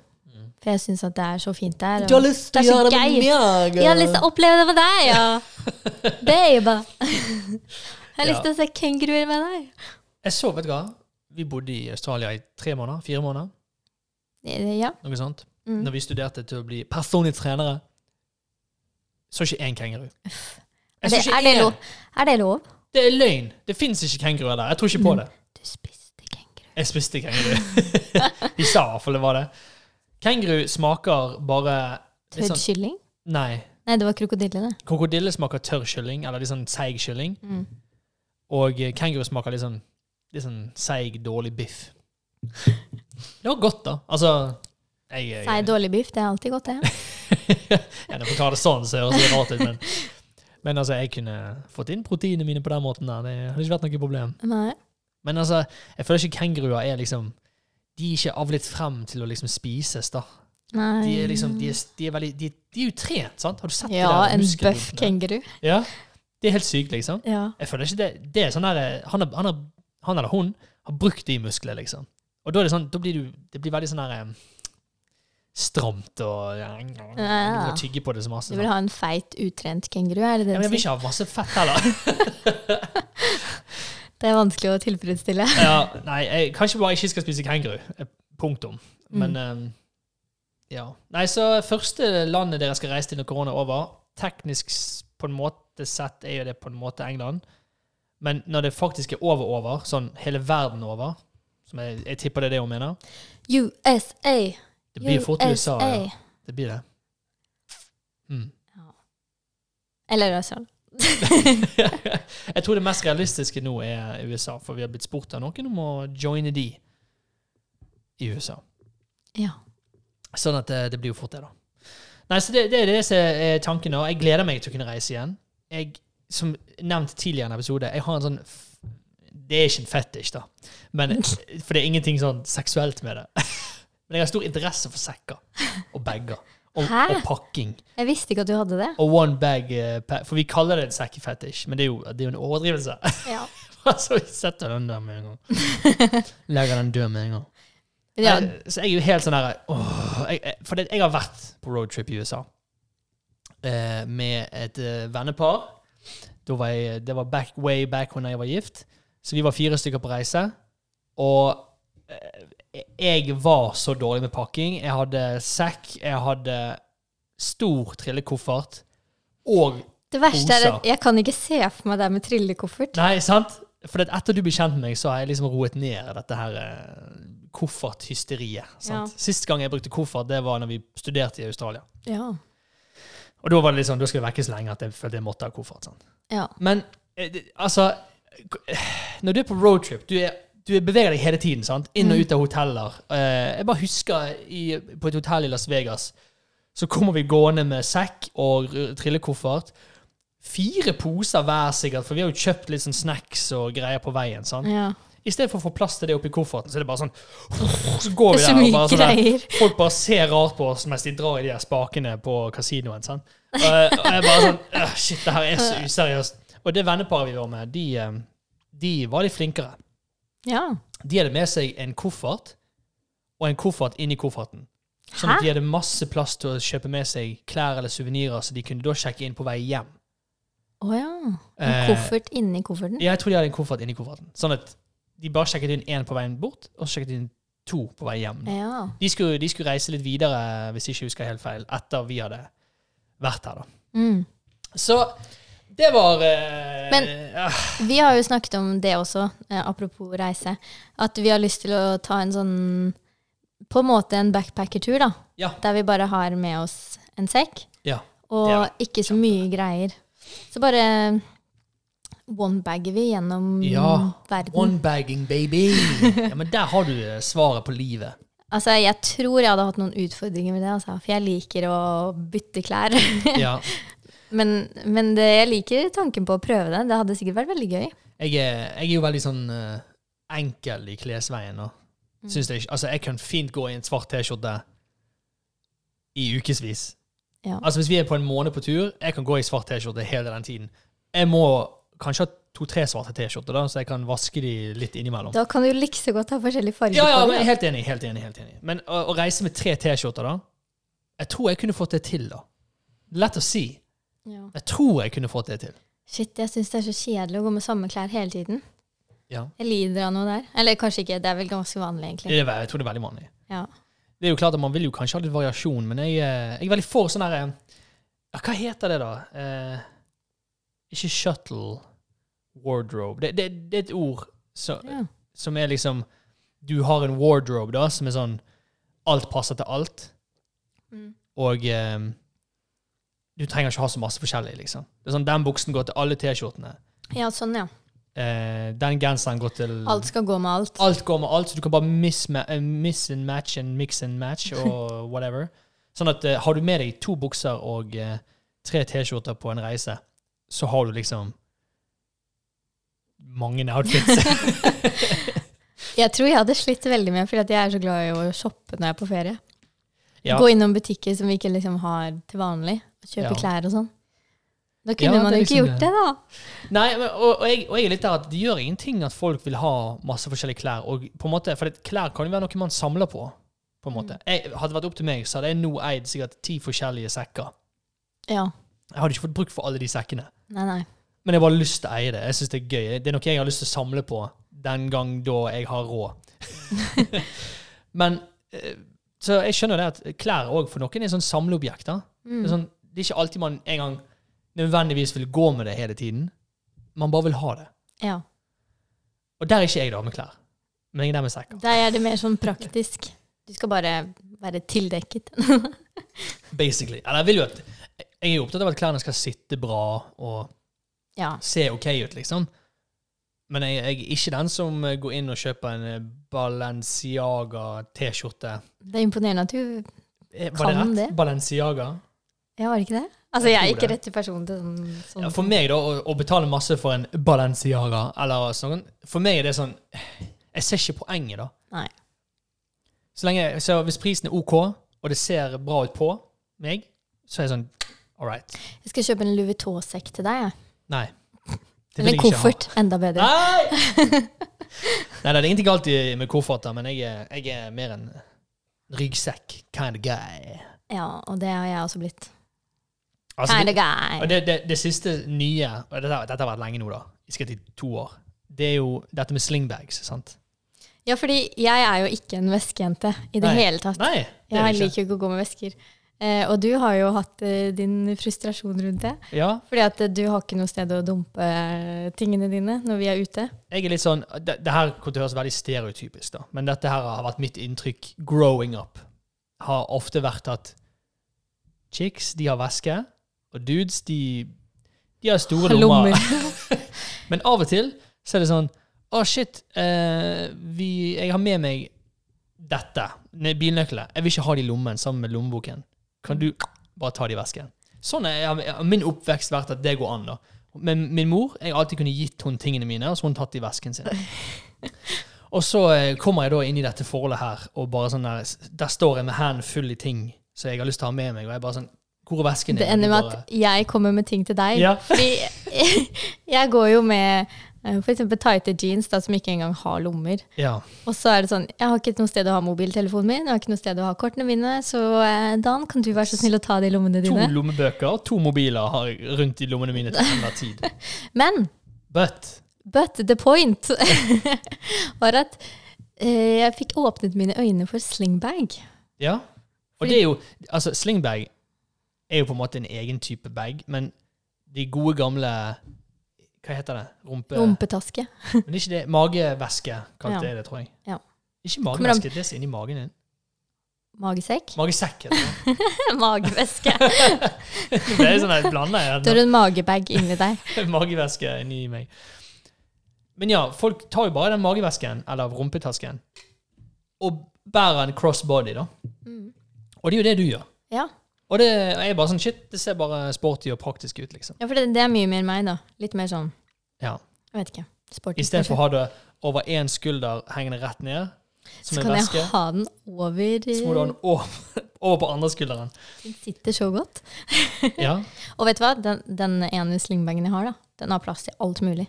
For jeg syns at det er så fint der. og- lyst til å gjøre det med meg! Jeg har lyst til å oppleve det med deg, ja! Babe! (laughs) Jeg har lyst til å se kenguruer med deg. Jeg så, vet du hva? Vi bodde i Australia i tre måneder. Fire måneder. Ja. Noe sånt. Mm. Når vi studerte til å bli personlige trenere. Så ikke én kenguru. Er det, er, det lov? er det lov? Det er løgn. Det fins ikke kenguruer der. Jeg tror ikke på det. Du spiste kenguru. Jeg spiste kenguru. De (laughs) sa i hvert fall det var det. Kenguru smaker bare Tørr sånn, kylling? Nei. Nei, det var krokodille, det. Krokodille smaker tørr kylling, eller litt sånn seig kylling. Mm. Og eh, kenguru smaker litt sånn, litt sånn seig, dårlig biff. Det var godt, da. Altså jeg, jeg, Seig, dårlig biff, det er alltid godt, det. (laughs) ja, Når man tar det sånn, så høres det rart ut, men, men altså, jeg kunne fått inn proteinene mine på den måten der. Det hadde ikke vært noe problem. Nei. Men altså, jeg føler ikke kenguruer er liksom De er ikke avlet frem til å liksom spises, da. Nei. De er liksom, de er, de er veldig de, de er jo trent, sant? Har du sett Ja, de der en bøff kenguru. Ja. Det er helt sykt, liksom. Ja. Jeg føler ikke det Det er sånn der han, er- han, er- han eller hun har brukt de musklene, liksom. Og da det sånn, da blir du Det blir veldig sånn der stramt og ja, ja, Ja. må tygge på det så masse. Du vil ha en feit, utrent kenguru, er det det Ja, men jeg vil ikke ha masse fett heller. (laughs) Det er vanskelig å tilfredsstille. ja, nei, jeg kanskje bare ikke skal spise kenguru. Eh, Punktum. Men eh, ja. Nei, så første landet dere skal reise til når korona er over Teknisk på en måte sett er jo det på en måte England. Men når det faktisk er over over, sånn hele verden over som jeg, jeg tipper det er det hun mener USA! Det blir fort USA. Ja. Det blir det. Mm. Eller Australia. (laughs) jeg tror det mest realistiske nå er USA, for vi har blitt spurt av noen om å joine de i USA. Ja. Sånn at det, det blir jo fort det, da. Nei, så det, det er det som er tanken nå. Jeg gleder meg til å kunne reise igjen. Jeg, som nevnt tidligere i en episode, jeg har en sånn Det er ikke en fetisj, da. Men, (laughs) for det er ingenting sånn seksuelt med det. (laughs) Men jeg har stor interesse for sekker og bager. Og, Hæ? og pakking. Jeg visste ikke at du hadde det. Og one bag eh, pack. For vi kaller det en sekkefetisj, men det er jo, det er jo en overdrivelse. Ja. (laughs) så vi setter den der med en gang. (laughs) Legger den død med en gang. Ja, Eh, Så jeg er jo helt sånn her åh, jeg, jeg- For det, jeg har vært på roadtrip i USA eh, med et eh, vennepar. Da var jeg, det var back, way back when jeg var gift. Så vi var fire stykker på reise. Og jeg var så dårlig med pakking. Jeg hadde sekk, jeg hadde stor trillekoffert og det verste er at jeg kan ikke se for meg deg med trillekoffert. Nei, sant? For etter du ble kjent med meg, så har jeg liksom roet ned dette her eh, kofferthysteriet. sant? Ja. Sist gang jeg brukte koffert, det var når vi studerte i Australia. Ja. Og da var det liksom, da skulle det vekkes lenge at jeg følte jeg måtte ha koffert. sant? ja. Men eh, altså Når du er på roadtrip, du, er, du er beveger deg hele tiden. sant? Inn og ut av hoteller. Eh, jeg bare husker i, på et hotell i Las Vegas, så kommer vi gående med sekk og trillekoffert. Fire poser hver, sikkert, for vi har jo kjøpt litt sånn snacks og greier på veien. sant? ja. I stedet for å få plass til det oppi kofferten, så er det bare sånn Så går vi er så der og bare sånn der. Folk bare ser rart på oss mens de drar i de her spakene på kasinoen. sant? Og, og jeg bare sånn «Øh, Shit, det her er så (laughs) useriøst. Og det venneparet vi var med, de, eh, de var litt flinkere. Ja. De hadde med seg en koffert og en koffert inni kofferten. Sånn at de hadde masse plass til å kjøpe med seg klær eller suvenirer, så de kunne da sjekke inn på vei hjem. Å ja. En Eh, koffert inni kofferten? Ja, jeg tror de hadde en koffert inni kofferten. Sånn at de bare sjekket inn én på veien bort, og så sjekket inn to på vei hjem. Ja. De skulle, de skulle reise litt videre, hvis jeg ikke husker helt feil, etter vi hadde vært her. da. Mm. Så det var eh, Men- ja, Vi har jo snakket om det også, eh, apropos reise. At vi har lyst til å ta en sånn På en måte en backpackertur, da. Ja. Der vi bare har med oss en sekk ja. og ikke så mye greier. Så bare one-bagger vi gjennom Ja, verden. One-bagging, baby! (laughs) Ja, Men der har du eh, svaret på livet. Altså, jeg tror jeg hadde hatt noen utfordringer med det, altså, for jeg liker å bytte klær. Ja. (laughs) men men det, jeg liker tanken på å prøve det. Det hadde sikkert vært veldig gøy. Jeg er, jeg er jo veldig sånn uh, enkel i klesveien. Og mm. jeg, altså, jeg kan fint gå i en svart T-skjorte i ukevis. Ja. Altså Hvis vi er på en måned på tur, jeg kan gå i svart T-skjorte hele den tiden. Jeg må kanskje ha to-tre svarte T-skjorter, da, så jeg kan vaske de litt innimellom. Da kan du like så godt ha forskjellige farger Ja, ja, men jeg er helt enig. helt enig, helt enig. Men å, å reise med tre T-skjorter, da Jeg tror jeg kunne fått det til, da. Lett å si. Ja. Jeg tror jeg kunne fått det til. Shit, jeg syns det er så kjedelig å gå med samme klær hele tiden. Ja. Jeg lider av noe der. Eller kanskje ikke, det er vel ganske vanlig, egentlig. Det er, jeg tror det er veldig vanlig. Ja. Det er jo klart at Man vil jo kanskje ha litt variasjon, men jeg, eh, jeg er veldig for sånn herre ja, Hva heter det, da? Eh, ikke shuttle wardrobe. Det, det, det er et ord så, Ja. som er liksom Du har en wardrobe da, som er sånn Alt passer til alt. Mm. Og eh, du trenger ikke ha så masse forskjellig, liksom. Det er sånn, Den buksen går til alle T-skjortene. ja, sånn, ja. Eh, den genseren går til Alt skal gå med alt. Alt går med alt, så du kan bare miss, eh, miss and match and mix and match og (laughs) whatever. Sånn at eh, har du med deg to bukser og eh, tre T-skjorter på en reise, så har du liksom mange outfits. (laughs) Jeg tror jeg hadde slitt veldig med, fordi jeg er så glad i å shoppe når jeg er på ferie. Ja. Gå innom butikker som vi ikke liksom har til vanlig, kjøpe Ja. klær og sånn. Da kunne Ja, man jo ikke liksom gjort det, da. Nei, men, og, og, jeg, og jeg er litt der at det gjør ingenting at folk vil ha masse forskjellige klær. Og på en måte, For klær kan jo være noe man samler på. på en måte. Jeg, hadde det vært opp til meg, så hadde jeg nå eid sikkert ti forskjellige sekker. Ja. Jeg hadde ikke fått bruk for alle de sekkene. Nei, nei. Men jeg bare har lyst til å eie det. Jeg synes Det er gøy. Det er noe jeg har lyst til å samle på den gang da jeg har råd. (laughs) Men eh, Så jeg skjønner det at klær òg for noen er sånn samleobjekter. Det, Mm. er sånn, det er ikke alltid man en gang nødvendigvis vil gå med det hele tiden. Man bare vil ha det. Ja. Og der er ikke jeg da med klær. Men jeg er der med sekker. Der er det mer sånn praktisk. Du skal bare være tildekket. (laughs) Basically. Eller jeg vil jo at Jeg er jo opptatt av at klærne skal sitte bra og Ja. se ok ut, liksom. Men jeg, jeg er ikke den som eh, går inn og kjøper en eh, Balenciaga T-skjorte. Det er imponerende at du Eh, Var Kan det rett? det? Balenciaga? Ja, var det ikke det? Altså, Jeg jeg, er ikke rett til person til sånn, sånn Ja, for meg, da, å, å betale masse for en Balenciaga eller sånn For meg er det sånn Jeg ser ikke poenget, da. Nei. Så lenge, så hvis prisen er OK, og det ser bra ut på meg, så er jeg sånn All right. Jeg skal kjøpe en Louis Vuitton-sekk til deg. jeg. Nei. Eller ha. koffert. Enda bedre. (laughs) Nei! Nei, det er ingenting galt med kofferter, men jeg er, jeg er mer en ryggsekk kind of guy. Ja, og det har jeg også blitt. Altså, Kind of guy. det, det, det siste nye, og dette, dette har vært lenge nå, da, jeg skal til to år, det er jo dette med slingbags, sant? Ja, fordi jeg er jo ikke en veskejente i det Nei. hele tatt. Nei, det Jeg liker ikke å gå med vesker. Eh, og du har jo hatt eh, din frustrasjon rundt det. Ja, Fordi at eh, du har ikke noe sted å dumpe eh, tingene dine når vi er ute. jeg er litt sånn, det, det her kunne høres veldig stereotypisk da, men dette her har vært mitt inntrykk growing up. Har ofte vært at chicks, de har væske, og dudes, de, de har store lommer. (laughs) Men av og til så er det sånn Å, shit, eh, vi, jeg har med meg dette. ne- Bilnøklene. Jeg vil ikke ha de i lommen sammen med lommeboken. Kan du bare ta de i vesken? Sånn er min oppvekst vært at det går an. da. Men min mor jeg alltid kunne gitt hun tingene mine, og så hun tatt de i vesken sin. (laughs) Og så eh, kommer jeg da inn i dette forholdet her, og bare sånn der, der står jeg med hendene full i ting som jeg har lyst til å ha med meg, og jeg bare sånn Hvor er vesken Det din? ender med at jeg kommer med ting til deg. Ja. Fordi (laughs) jeg går jo med eh, eksempel tighte jeans da, som ikke engang har lommer. Ja. Og så er det sånn, jeg har ikke noe sted å ha mobiltelefonen min, jeg har ikke noe sted å ha kortene mine, så eh, Dan, kan du være så snill å ta de lommene dine? To lommebøker og to mobiler har jeg rundt i lommene mine til enhver tid. (laughs) Men, But but the point (laughs) var at eh, jeg fikk åpnet mine øyne for slingbag. Ja. Og det er jo Altså, slingbag er jo på en måte en egen type bag, men de gode gamle Hva heter det? Rumpe... Rumpetaske. (laughs) Men ikke det Magevæske kalte Ja. det, tror jeg. Ja. Ikke magevæske, det er inni magen din. Magesekk. Magesekk heter (laughs) det. Magevæske. (laughs) Det er sånn jeg blander Du har du en magebag inni deg. magevæske inni meg. Men ja, folk tar jo bare den magevæsken, eller rumpetasken, og bærer en crossbody, da. Mm. Og det er jo det du gjør. Ja. Og det er bare sånn shit, det ser bare sporty og praktisk ut, liksom. ja, for det, det er mye mer meg, da. Litt mer sånn, Ja. jeg vet ikke, sporty. Istedenfor å ha det over én skulder hengende rett ned, som Så en kan jeg ha den over så må du ha den over, (laughs) over på andre skulderen. Den sitter så godt. Ja. (laughs) Og vet du hva? Den, den ene slingbagen jeg har, da, den har plass til alt mulig.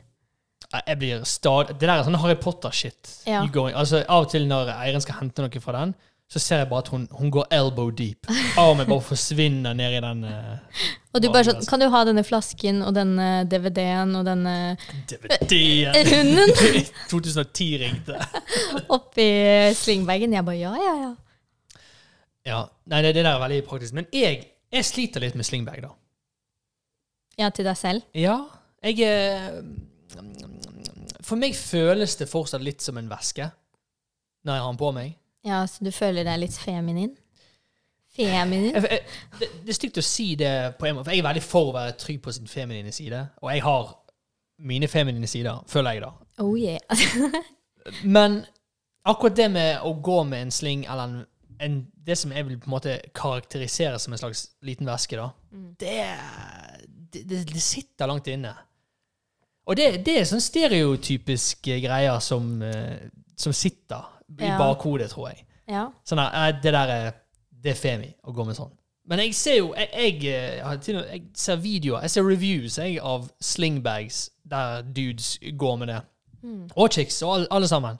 Jeg blir stadig Det der er sånn Harry Potter-shit. Ja. Altså, Av og til når eieren skal hente noe fra den, så ser jeg bare at hun, hun går elbow deep. Armen bare forsvinner ned i den uh, Og du bare sånn, kan du ha denne flasken og denne DVD-en og denne DVD-en. hunden (laughs) 2010 ringte. oppi slingbagen? Jeg bare ja, ja, ja. Ja, Nei, det, det der er veldig praktisk. Men jeg, jeg sliter litt med slingbag, da. Ja, til deg selv. Ja, jeg eh, For meg føles det fortsatt litt som en veske når jeg har den på meg. Ja, Så du føler deg litt feminin? Feminin? Jeg, jeg, det, det er stygt å si det på en måte, for jeg er veldig for å være trygg på sin feminine side. Og jeg har mine feminine sider, føler jeg, da. Oh yeah. (laughs) Men akkurat det med å gå med en sling, eller en, en, det som jeg vil på en måte karakterisere som en slags liten veske, da, Mm. det, det, det, sitter langt inne. Og det, det er sånn stereotypiske greier som, eh, som sitter i Ja. bakhodet, tror jeg. Ja. Sånn der, det der er Det er femi å gå med sånn. Men jeg ser jo Jeg, jeg, eh, jeg ser videoer, jeg ser reviews jeg, av slingbags der dudes går med det. Mm. Og chicks, og alle, alle sammen.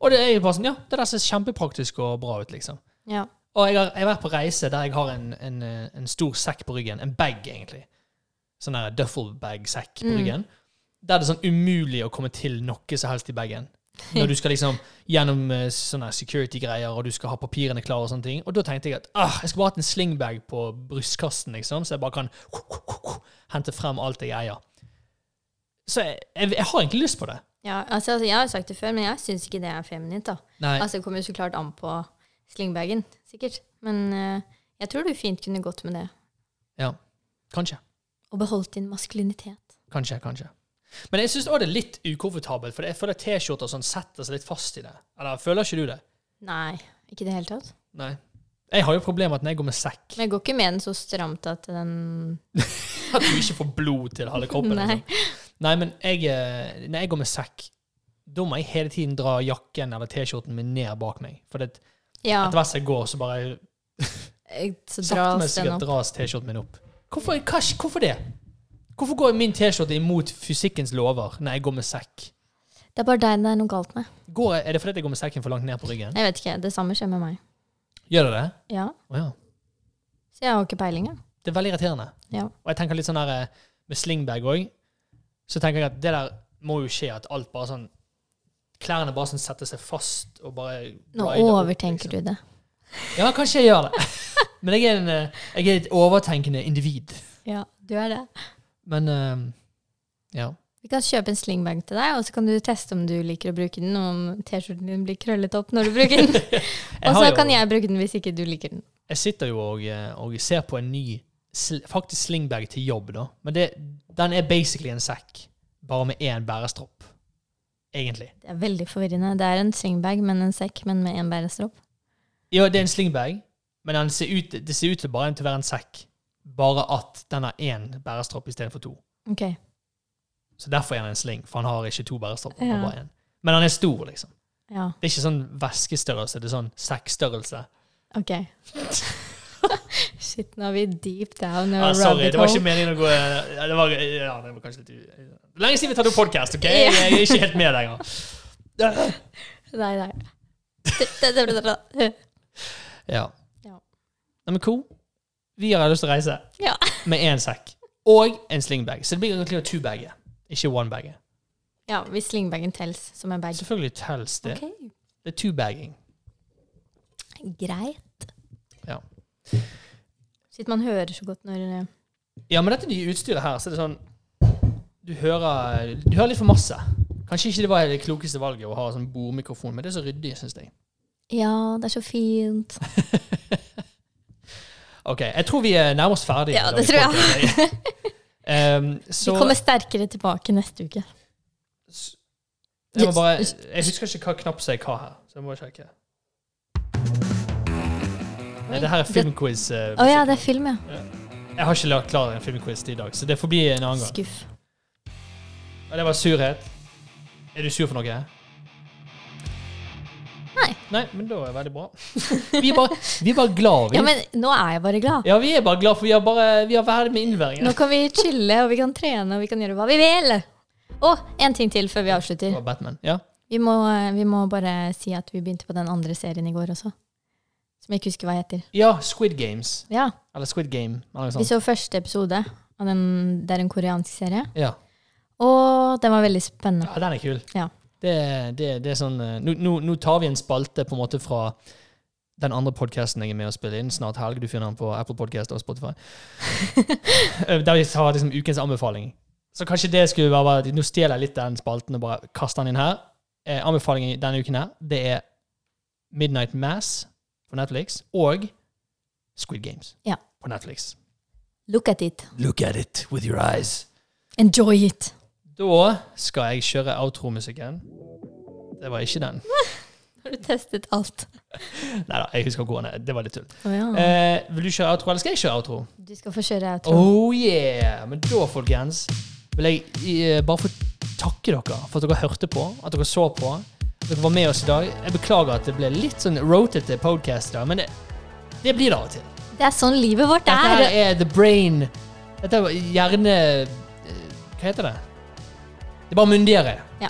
Og det er jo bare sånn, ja, det der ser kjempepraktisk og bra ut, liksom. ja. Og jeg har, jeg har vært på reise der jeg har en, en, eh, en stor sekk på ryggen. En bag, egentlig. Sånn der duffelbag-sekk på Mm. ryggen. Der det er sånn umulig å komme til noe som helst i bagen. (laughs) Når du skal liksom gjennom eh, sånne security-greier, og du skal ha papirene klare og sånne ting. Og da tenkte jeg at ah, jeg skulle bare hatt en slingbag på brystkassen, liksom, så jeg bare kan (laughs) hente frem alt jeg eier. Så jeg, jeg, jeg har egentlig lyst på det. ja altså, altså, jeg har sagt det før, men jeg syns ikke det er feminint. da. Nei, Altså, Det kommer jo så klart an på slingbagen, sikkert. Men uh, jeg tror du fint kunne gått med det. ja. Kanskje. Og beholdt din maskulinitet. Kanskje, kanskje. Men jeg syns òg det er litt ukomfortabelt, for jeg føler T-skjorter sånn setter seg litt fast i det. Eller føler ikke du det? Nei, ikke i det hele tatt. Nei. Jeg har jo problemer med at når jeg går med sekk, Men jeg går ikke med den så stramt at den (laughs) at du ikke får blod til halve kroppen. (laughs) Nei. Liksom. Nei, men jeg, eh, når jeg går med sekk, da må jeg hele tiden dra jakken eller T-skjorten min ned bak meg. For det, Ja, etter hvert som jeg går, så bare så (laughs) sakte, men sikkert dras T-skjorten min opp. Hvorfor, hva, hvorfor det? Hvorfor går min T-skjorte imot fysikkens lover når jeg går med sekk? Det er bare deg det er noe galt med. Går, jeg- er det fordi jeg går med sekken for langt ned på ryggen? Jeg vet ikke, det samme skjer med meg. Gjør det det? Ja, Å ja. Så jeg har ikke peiling, jeg. Det er veldig irriterende. Ja. Og jeg tenker litt sånn der eh, med slingbag òg, så tenker jeg at det der må jo skje at alt bare sånn Klærne bare sånn setter seg fast og bare Nå glider opp, overtenker liksom. du det. Ja, kanskje jeg gjør det. (laughs) Men jeg er, en, eh, jeg er et overtenkende individ. Ja, du er det. Men uh, ja. Vi kan kjøpe en slingbag til deg, og så kan du teste om du liker å bruke den, og om T-skjorten din blir krøllet opp når du bruker den. (laughs) Og så kan jeg bruke den hvis ikke du liker den. jeg sitter jo og, eh, og ser på en ny faktisk slingbag til jobb, da. Men det, den er basically en sekk, bare med én bærestropp. Egentlig. Det er veldig forvirrende. Det er en slingbag, men en sekk, men med en bærestropp. Ja, det er en slingbag, men den ser ut, det ser ut til bare til å være en sekk. Bare at den har én bærestropp istedenfor to. Okay. Så derfor er han en sling, for han har ikke to bærestropper. Ja. bare en. Men han er stor, liksom. Ja, Det er ikke sånn veskestørrelse, det er sånn sekkstørrelse. ok. (laughs) Shit, nå er vi deep down Ah, sorry, det var ikke meningen å gå det, var, ja, det var kanskje litt Lenge siden vi tatt opp podkast, OK? Jeg er ikke helt med lenger. (laughs) Nei, nei. Ja. Ja. Men cool. Vi har lyst til å reise Ja. med én sekk og en slingbag. Så det blir egentlig two bagger, ikke one bagger. Ja, hvis slingbagen tels som en bag. Selvfølgelig tels det. Okay. Det er two bagging. greit. Ja. Siden man hører så godt når det Ja, men dette nye utstyret her, så er det sånn Du hører, du hører litt for masse. Kanskje ikke det var det klokeste valget å ha sånn bordmikrofon, men det er så ryddig, syns jeg. Ja, det er så fint. (laughs) Ok, jeg tror vi er nærmest ferdige. Ja, det tror jeg. (laughs) Ehm, så Vi kommer sterkere tilbake neste uke. jeg, må bare, jeg husker ikke hva knapp sier er hva her, så jeg må sjekke. Nei, det her er filmquiz. Å uh, oh, ja, det er film, ja. Jeg har ikke lagt klar en filmquiz i dag, så det får bli en annen gang. Skuff. Det var surhet. Er du sur for noe? Nei. Nei, men da er det veldig bra. Vi er bare, vi er bare glad, vi. Ja, men nå er jeg bare glad. Ja, vi er bare glad, for vi har bare Vi har ferdig med innværingen. Nå kan vi chille, og vi kan trene, og vi kan gjøre hva vi vil. Og en ting til før vi avslutter. var Batman. Ja. Vi må, vi må bare si at vi begynte på den andre serien i går også. Som jeg ikke husker hva heter. ja, Squid Games. Ja, Eller Squid Game. Eller Vi så første episode. Av den, det er en koreansk serie. Ja. Og den var veldig spennende. ja, den er kul. Ja. Det, det, det er sånn nå, nå, nå tar vi en spalte på en måte fra den andre podkasten jeg er med å spille inn. Snart helg. Du finner den på Apple Podcast og Spotify. (laughs) Eh, Der vi tar liksom ukens anbefaling. Så kanskje det skulle være bare Nå stjeler jeg litt den spalten og bare kaster den inn her. Eh, anbefalingen denne uken her, det er Midnight Mass på Netflix og Squid Games Ja. på Netflix. Look at it. Look at it with your eyes. Enjoy it. Da skal jeg kjøre outro-musikken. Det var ikke den. (laughs) Har du testet alt? (laughs) Nei da, jeg husker gående. det var litt tull. Oh, ja. Eh, vil du kjøre outro, eller skal jeg kjøre outro? Du skal få kjøre outro. Oh yeah! Men da, folkens, vil jeg eh, bare få takke dere for at dere hørte på, at dere så på, at dere var med oss i dag. Jeg beklager at det ble litt sånn rotete i dag, men det, det blir det av og til. Det er sånn livet vårt Dette er. er the brain Dette er hjerne... eh, Hva heter det? Det er bare myndigere. Ja.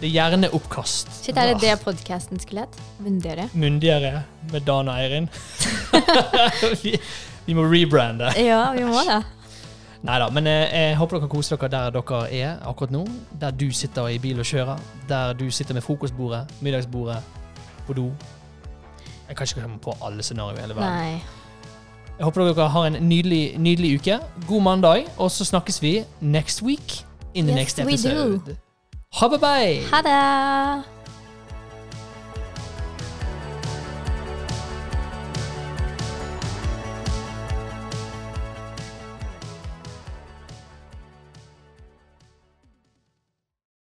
Det er gjerne oppkast. Shit, er det det podcasten skulle hett? Myndigere? Myndigere med Dan og Eirin. (laughs) vi, vi må rebrande. Ja, vi må det. Nei da, men eh, jeg håper dere koser dere der dere er akkurat nå. Der du sitter i bil og kjører. Der du sitter med frokostbordet, middagsbordet, på do. Jeg kan ikke komme på alle scenarioer i hele verden. Nei. Jeg håper dere har en nydelig, nydelig uke. God mandag, og så snakkes vi next week in the Yes, next we do. episode. Ha det, bye! Ha det!